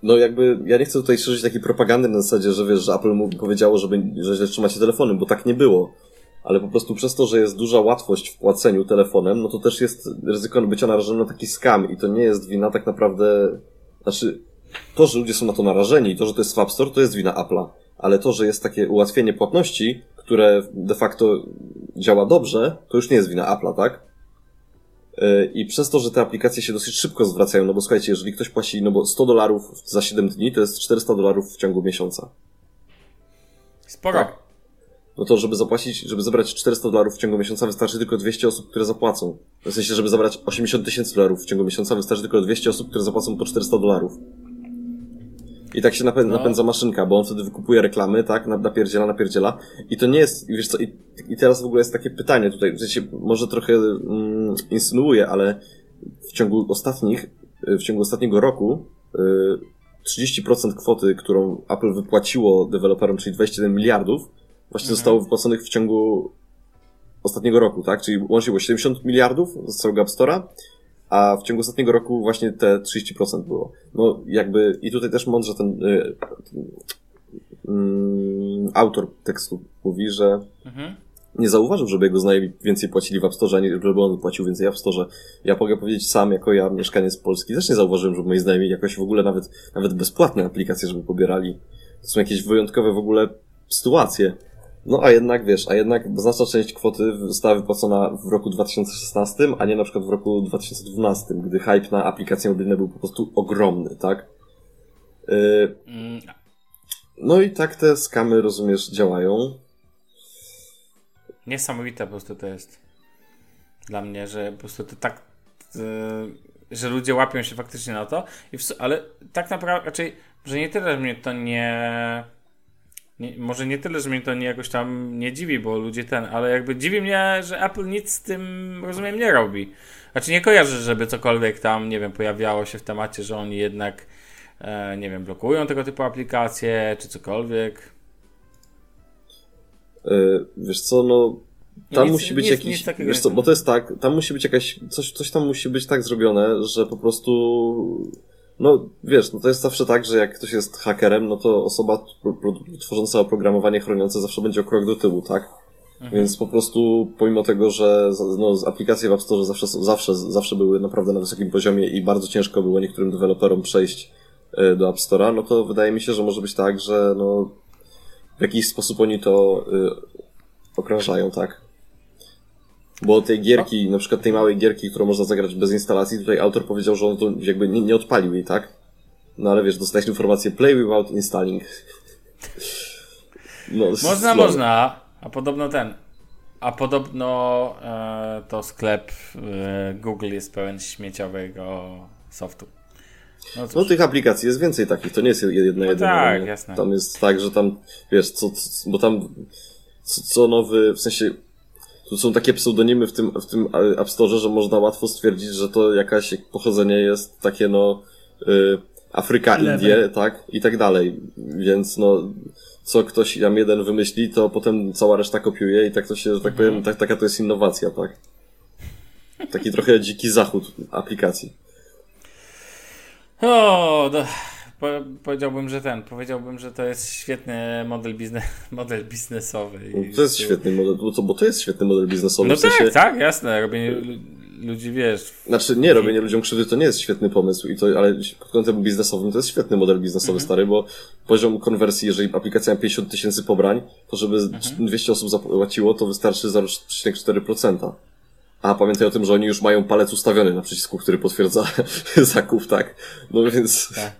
No jakby, ja nie chcę tutaj szerzyć takiej propagandy na zasadzie, że wiesz, że Apple mu powiedziało, żeby, że źle trzymacie telefonem, bo tak nie było. Ale po prostu przez to, że jest duża łatwość w płaceniu telefonem, no to też jest ryzyko bycia narażonym na taki scam i to nie jest wina tak naprawdę, znaczy, to, że ludzie są na to narażeni i to, że to jest w App Store, to jest wina Apple'a. Ale to, że jest takie ułatwienie płatności, które de facto działa dobrze, to już nie jest wina Apple'a, tak? E, I przez to, że te aplikacje się dosyć szybko zwracają, no bo słuchajcie, jeżeli ktoś płaci, no bo 100 dolarów za 7 dni, to jest 400 dolarów w ciągu miesiąca. Sporo. Tak. No to, żeby zapłacić, żeby zebrać 400 dolarów w ciągu miesiąca, wystarczy tylko 200 osób, które zapłacą. W sensie, żeby zabrać 80 tysięcy dolarów w ciągu miesiąca, wystarczy tylko 200 osób, które zapłacą po 400 dolarów. I tak się napędza, No. napędza maszynka, bo on wtedy wykupuje reklamy, tak, na- napierdziela, napierdziela. I to nie jest, wiesz co, i, i teraz w ogóle jest takie pytanie tutaj, w sensie, może trochę mm, insynuuję, ale w ciągu ostatnich, w ciągu ostatniego roku, y, 30% kwoty, którą Apple wypłaciło deweloperom, czyli 21 miliardów, właśnie zostało wypłaconych w ciągu ostatniego roku, tak? Czyli łącznie było 70 miliardów z całego App Store'a, a w ciągu ostatniego roku właśnie te 30% było. No jakby i tutaj też mądrze ten y, mm, autor tekstu mówi, że Mhm. nie zauważył, żeby jego znajomi więcej płacili w App Store, a nie żeby on płacił więcej w App Store. Ja mogę powiedzieć sam, jako ja mieszkaniec Polski, też nie zauważyłem, żeby moi znajomi jakoś w ogóle nawet, nawet bezpłatne aplikacje, żeby pobierali. To są jakieś wyjątkowe w ogóle sytuacje. No a jednak, wiesz, a jednak znaczna część kwoty została wypłacona w roku 2016, a nie na przykład w roku 2012, gdy hype na aplikacje mobilne był po prostu ogromny, tak? Yy, Mm, no i tak te skamy, rozumiesz, działają. Niesamowite po prostu to jest dla mnie, że po prostu to tak, e, że ludzie łapią się faktycznie na to, w, ale tak naprawdę raczej, że nie tyle, mnie to nie, nie, może nie tyle, że mnie to nie jakoś tam nie dziwi, bo ludzie ten, ale jakby dziwi mnie, że Apple nic z tym, rozumiem, nie robi. Znaczy nie kojarzę, żeby cokolwiek tam, nie wiem, pojawiało się w temacie, że oni jednak, e, nie wiem, blokują tego typu aplikacje, czy cokolwiek. Yy, wiesz co, no tam Nic- musi być nic- jakiś, nic wiesz co, bo to jest tak, tam musi być jakaś, coś, coś tam musi być tak zrobione, że po prostu, no wiesz, no to jest zawsze tak, że jak ktoś jest hakerem, no to osoba tworząca oprogramowanie chroniące zawsze będzie o krok do tyłu, tak? Mhm. Więc po prostu, pomimo tego, że no, aplikacje w App Store zawsze, zawsze, zawsze były naprawdę na wysokim poziomie i bardzo ciężko było niektórym deweloperom przejść e, do App Store'a, no to wydaje mi się, że może być tak, że no, w jakiś sposób oni to y, okrążają, tak? Bo tej gierki, na przykład tej małej gierki, którą można zagrać bez instalacji, tutaj autor powiedział, że on to jakby nie, nie odpalił jej, tak? No ale wiesz, dostałeś informację play without installing. No, Można, można, a podobno ten. A podobno e, to sklep e, Google jest pełen śmieciowego softu. No. No tych aplikacji jest więcej takich, to nie jest jedna No jedyna. tak, jasne. Tam jest tak, że tam, wiesz, co, co bo tam co, co nowy, w sensie tu są takie pseudonimy w tym, w tym App Store, że można łatwo stwierdzić, że to jakaś pochodzenie jest takie no y, Afryka. Indie, tak? I tak dalej. Więc no co ktoś tam jeden wymyśli, to potem cała reszta kopiuje i tak to się, że tak Mhm. powiem, tak, taka to jest innowacja, tak? Taki trochę dziki zachód aplikacji. O, do, po, powiedziałbym, że ten. Powiedziałbym, że to jest świetny model, bizne, model biznesowy. i- To jest świetny model, bo to, bo to jest świetny model biznesowy. No w sensie, tak, tak, jasne. Robienie lu- ludzi, wiesz. Znaczy nie, robienie ludziom krzywdy to nie jest świetny pomysł, i to, ale pod kątem biznesowym to jest świetny model biznesowy Mhm. stary, bo poziom konwersji, jeżeli aplikacja ma 50 tysięcy pobrań, to żeby Mhm. 200 osób zapłaciło, to wystarczy 0,4%. A pamiętaj o tym, że oni już mają palec ustawiony na przycisku, który potwierdza zakup, tak? No więc, Tak.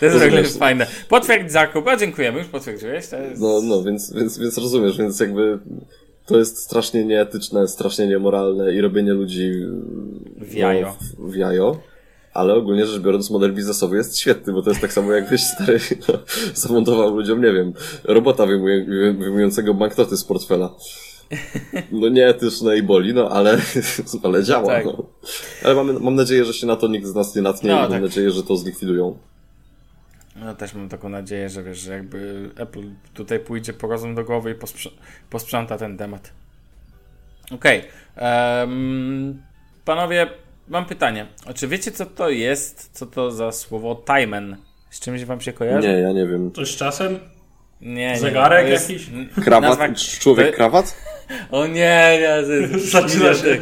To jest w Rozumiesz. fajne. Potwierdź zakup. A dziękujemy, już potwierdziłeś. To jest... no, no, więc, więc, więc rozumiesz, więc jakby to jest strasznie nieetyczne, strasznie niemoralne i robienie ludzi W jajo. No, w, w jajo. Ale ogólnie rzecz biorąc, model biznesowy jest świetny, bo to jest tak samo jakbyś stary no, zamontował ludziom, nie wiem, robota wyjmuje, wyjmującego banknoty z portfela. No nieetyczne i boli, no ale, ale działa. Tak. No. Ale mamy, mam nadzieję, że się na to nikt z nas nie natnie No, i mam tak. nadzieję, że to zlikwidują. No też mam taką nadzieję, że wiesz, że jakby Apple tutaj pójdzie po rozum do głowy i posprząta ten temat. Okej. em, panowie, mam pytanie. Czy wiecie, co to jest? Co to za słowo timen? Z czymś wam się kojarzy? Nie, ja nie wiem. To z czasem? nie. nie Zegarek jest- jakiś? Krawat? Nazwa- Człowiek krawat? O nie, nie. Zaczyna się.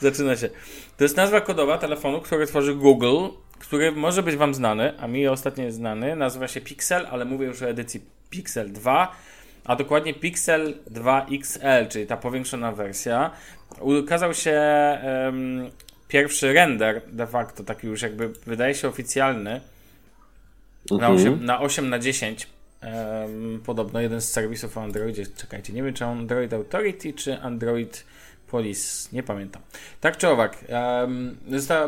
Zaczyna się. To jest nazwa kodowa telefonu, który tworzy Google, który może być wam znany, a mi ostatnio jest znany. Nazywa się Pixel, ale mówię już o edycji Pixel 2. a dokładnie Pixel 2 XL, czyli ta powiększona wersja, ukazał się um, pierwszy render, de facto taki już jakby wydaje się oficjalny, na 8 na, 8 na 10. Um, podobno jeden z serwisów o Androidzie. Czekajcie, nie wiem czy Android Authority czy Android Police, nie pamiętam. Tak czy owak, um,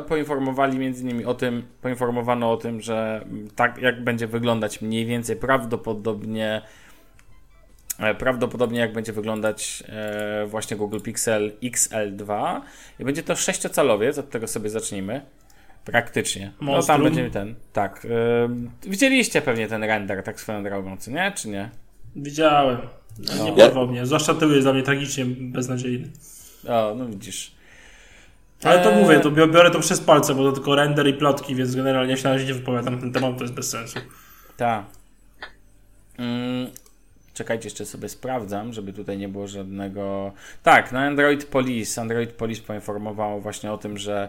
poinformowali między innymi o tym, poinformowano o tym, że tak jak będzie wyglądać mniej więcej prawdopodobnie e, prawdopodobnie jak będzie wyglądać e, właśnie Google Pixel XL2 i będzie to sześciocalowiec, od tego sobie zacznijmy. Praktycznie. Monstrum. No tam będzie ten. Tak. Widzieliście pewnie ten render, tak swoją drogą, co nie? Czy nie? Widziałem. No, nie porwał mnie. Zwłaszcza tył jest dla mnie tragicznie beznadziejny. O, no widzisz. Ale to Eee. mówię, to bi- biorę to przez palce, bo to tylko render i plotki, więc generalnie się na razie nie wypowiadam na ten temat, to jest bez sensu. Tak. Mm, czekajcie, jeszcze sobie sprawdzam, żeby tutaj nie było żadnego. Tak, na Android Police. Android Police poinformował właśnie o tym, że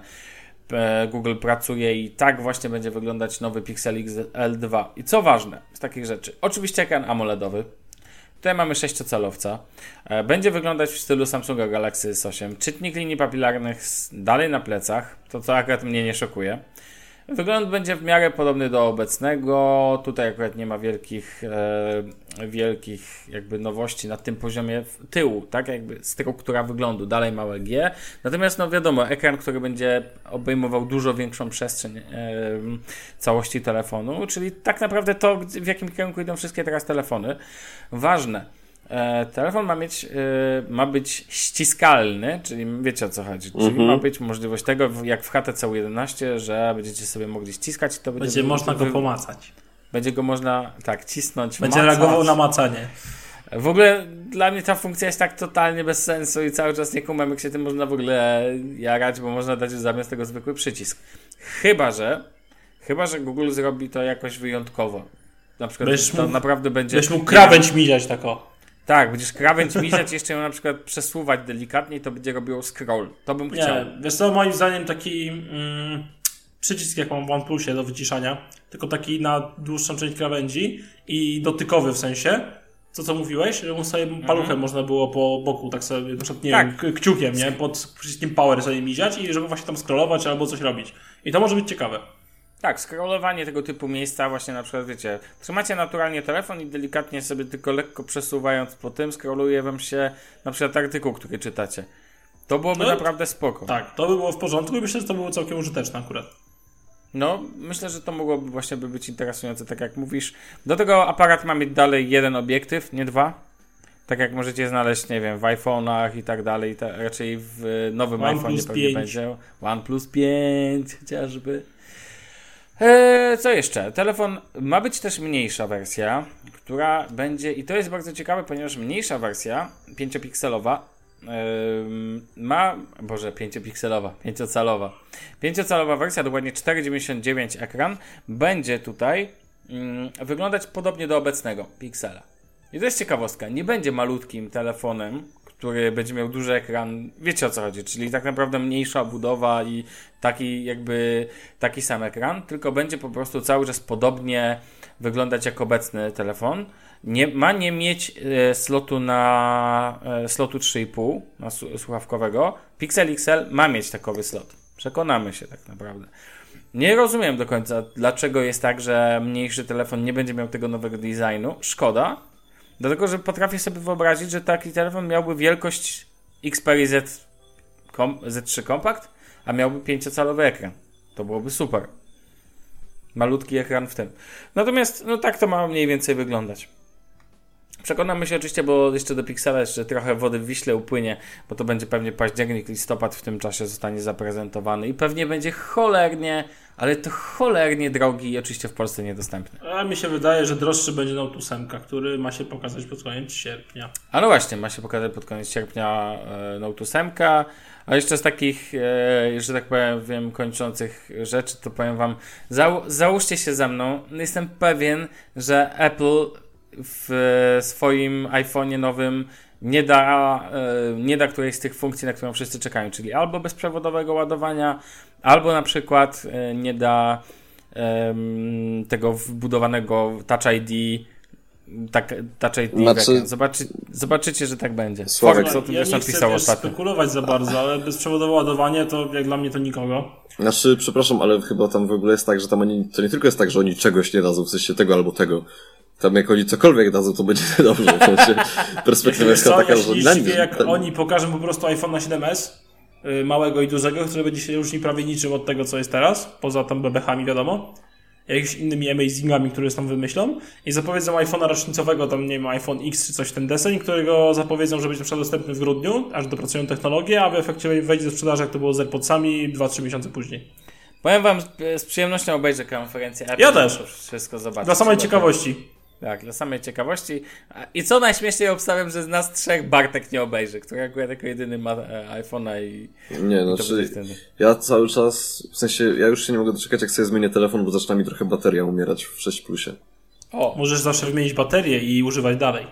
e, Google pracuje i tak właśnie będzie wyglądać nowy Pixel XL2. I co ważne z takich rzeczy? Oczywiście ekran AMOLEDowy. Tutaj mamy sześciocalowca. E, Będzie wyglądać w stylu Samsunga Galaxy S8. Czytnik linii papilarnych dalej na plecach, to co akurat mnie nie szokuje. Wygląd będzie w miarę podobny do obecnego. Tutaj akurat nie ma wielkich, e, wielkich jakby nowości na tym poziomie tyłu, tak jakby struktura wyglądu, dalej małe G. Natomiast no wiadomo, ekran, który będzie obejmował dużo większą przestrzeń e, całości telefonu, czyli tak naprawdę to, w jakim kierunku idą wszystkie teraz telefony. Ważne. E, telefon ma mieć, e, ma być ściskalny, czyli wiecie o co chodzi. Czyli Mhm. ma być możliwość tego, jak w HTC U11, że będziecie sobie mogli ściskać i to będzie, Będzie można go pomacać. Będzie go można, tak, cisnąć, Będzie macać. reagował na macanie. W ogóle dla mnie ta funkcja jest tak totalnie bez sensu i cały czas nie kumam, jak się tym można w ogóle jarać, bo można dać zamiast tego zwykły przycisk. Chyba, że chyba, że Google zrobi to jakoś wyjątkowo. Na przykład to mógł- naprawdę będzie... Będziesz mógł krawędź miziać tak o. Tak, będziesz krawędź mizać, jeszcze ją na przykład przesuwać delikatnie i to będzie robiło scroll. To bym chciał. Nie, wiesz co, moim zdaniem taki mm, przycisk jak mam w OnePlusie do wyciszania, tylko taki na dłuższą część krawędzi i dotykowy w sensie, to co mówiłeś, że mu sobie paluchem można było po boku, tak sobie, na przykład, nie Mhm. Tak. wiem, kciukiem, nie, pod przyciskiem power sobie miziać i żeby właśnie tam scrollować albo coś robić. I to może być ciekawe. Tak, scrollowanie tego typu miejsca, właśnie na przykład, wiecie, trzymacie naturalnie telefon i delikatnie sobie tylko lekko przesuwając po tym, scrolluje wam się na przykład artykuł, który czytacie. To byłoby No, naprawdę spoko. Tak, to by było w porządku i myślę, że to było całkiem użyteczne akurat. No, myślę, że to mogłoby właśnie by być interesujące, tak jak mówisz. Do tego aparat ma mieć dalej jeden obiektyw, nie dwa. Tak jak możecie znaleźć, nie wiem, w iPhone'ach i tak dalej, ta, raczej w nowym iPhone'ie pewnie 5. będzie. OnePlus 5 chociażby. Eee, co jeszcze? Telefon ma być też mniejsza wersja, która będzie, i to jest bardzo ciekawe, ponieważ mniejsza wersja, 5-pikselowa, em, ma, boże, 5-pikselowa, 5-calowa, 5-calowa wersja, dokładnie 4,99 ekran, będzie tutaj wyglądać podobnie do obecnego Pixela. I to jest ciekawostka, nie będzie malutkim telefonem, który będzie miał duży ekran, wiecie o co chodzi, czyli tak naprawdę mniejsza budowa i taki jakby taki sam ekran, tylko będzie po prostu cały czas podobnie wyglądać jak obecny telefon. Nie, ma nie mieć e, slotu na e, slotu 3,5 na słuchawkowego. Pixel XL ma mieć takowy slot. Przekonamy się tak naprawdę. Nie rozumiem do końca, dlaczego jest tak, że mniejszy telefon nie będzie miał tego nowego designu. Szkoda, dlatego że potrafię sobie wyobrazić, że taki telefon miałby wielkość Xperia Z, kom, Z3 Compact, a miałby 5-calowy ekran. To byłoby super. Malutki ekran w tym. Natomiast, no tak to ma mniej więcej wyglądać. Przekonamy się oczywiście, bo jeszcze do Pixela jeszcze trochę wody w Wiśle upłynie, bo to będzie pewnie październik, listopad w tym czasie zostanie zaprezentowany i pewnie będzie cholernie, ale to cholernie drogi i oczywiście w Polsce niedostępny. A mi się wydaje, że droższy będzie Note 8, który ma się pokazać pod koniec sierpnia. A no właśnie, ma się pokazać pod koniec sierpnia e, Note 8. A jeszcze z takich, e, jeszcze tak powiem, wiem, kończących rzeczy, to powiem Wam, zał, załóżcie się ze mną. Jestem pewien, że Apple w swoim iPhone'ie nowym nie da, e, nie da którejś z tych funkcji, na którą wszyscy czekają, czyli albo bezprzewodowego ładowania, albo na przykład e, nie da tego wbudowanego Touch ID tak, Touch ID Znaczy-. Zobaczy, zobaczycie, że tak będzie. Sławek- Forbes o tym ja też nie chcę napisał ostatnio. spekulować za bardzo, ale bezprzewodowe ładowanie to jak dla mnie to nikogo. Znaczy, przepraszam, ale chyba tam w ogóle jest tak, że tam oni, to nie tylko jest tak, że oni czegoś nie dadzą, w sensie tego albo tego. Tam jak oni cokolwiek dadzą, to będzie dobrze. W sensie perspektywa jest taka, że dla nich- jak ten- oni pokażą po prostu iPhone'a 7s, y, małego i dużego, który będzie się różni prawie niczym od tego, co jest teraz, poza tam bebechami, wiadomo, jakimiś innymi amazingami, które tam wymyślą i zapowiedzą iPhone'a rocznicowego, tam nie wiem, iPhone X czy coś ten deseń, którego zapowiedzą, że będzie na dostępny w grudniu, aż dopracują technologię, a w efekcie wejdzie do sprzedaży, jak to było z AirPodsami 2-3 miesiące później. Powiem wam, z przyjemnością obejrzę konferencję Apple. Ja też. Wszystko zobaczę. Dla samej ciekawości. Tak, dla samej ciekawości. A- I co najśmieszniej obstawiam, że z nas trzech Bartek nie obejrzy, który akurat jako jedyny ma e, iPhone'a i, Nie, to znaczy, ja cały czas, w sensie, ja już się nie mogę doczekać, jak sobie zmienię telefon, bo zaczyna mi trochę bateria umierać w 6 plusie. O, Możesz zawsze wymienić baterię i używać dalej.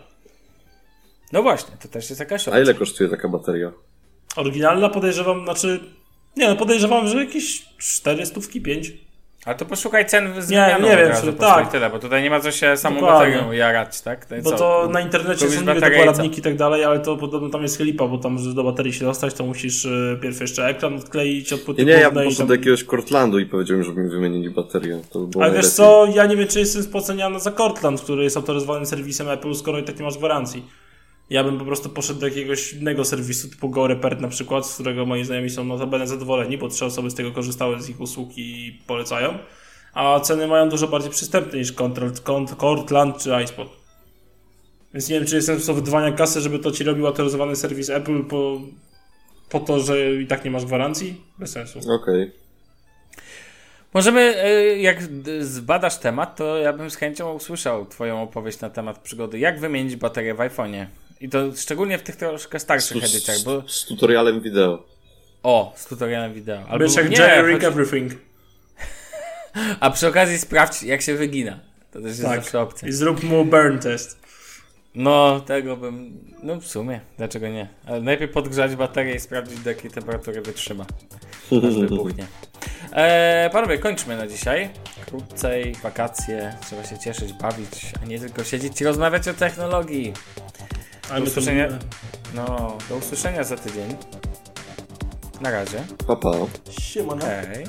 no właśnie, to też jest jakaś A opcja. ile kosztuje taka bateria? Oryginalna podejrzewam, znaczy... Nie no, podejrzewam, że jakieś 400, 5. Ale to poszukaj cen z nie od wiem, razu, czy- tak. tyle, bo tutaj nie ma co się samą baterią jarać, tak? To Bo co? to na internecie Kupisz są niby baterię i co? dokładniki i tak dalej, ale to podobno tam jest lipa, bo tam, żeby do baterii się dostać, to musisz y, pierw jeszcze ekran odkleić od płyty Nie, nie, ja głównej po i prostu tam... do jakiegoś Cortlandu i powiedziałem, żeby mi wymienili baterię. To by było Ale wiesz najlepiej. co, ja nie wiem, czy jestem spoceniany za Cortland, który jest autoryzowanym serwisem Apple, skoro i tak nie masz gwarancji. Ja bym po prostu poszedł do jakiegoś innego serwisu, typu GoRepert na przykład, z którego moi znajomi są notabene zadowoleni, bo trzy osoby z tego korzystały z ich usług i polecają. A ceny mają dużo bardziej przystępne niż Cortland, Cort- Cortland czy iSpot. Więc nie wiem, czy jestem w stanie wydawania kasy, żeby to ci robił autoryzowany serwis Apple po, po to, że i tak nie masz gwarancji? Bez sensu. Okej. Możemy, y, jak zbadasz temat, to ja bym z chęcią usłyszał twoją opowieść na temat przygody. Jak wymienić baterię w iPhone'ie? I to szczególnie w tych troszkę starszych Z, edycjach, bo... z, z tutorialem wideo. O, z tutorialem wideo. Albo Wiesz, jak nie, Jerry Rig choć- Everything. A przy okazji sprawdź, jak się wygina. To też jest Tak. zawsze opcja. I zrób mu burn test. No, tego bym... No w sumie, dlaczego nie? Ale najpierw podgrzać baterię i sprawdzić, do jakiej temperatury wytrzyma. Aż wybuchnie. Eee, panowie, kończmy na dzisiaj. Krócej, wakacje, trzeba się cieszyć, bawić, a nie tylko siedzieć i rozmawiać o technologii. To usłyszenia. No, do usłyszenia za tydzień. Na razie. Pa, pa. Siemano. Hej.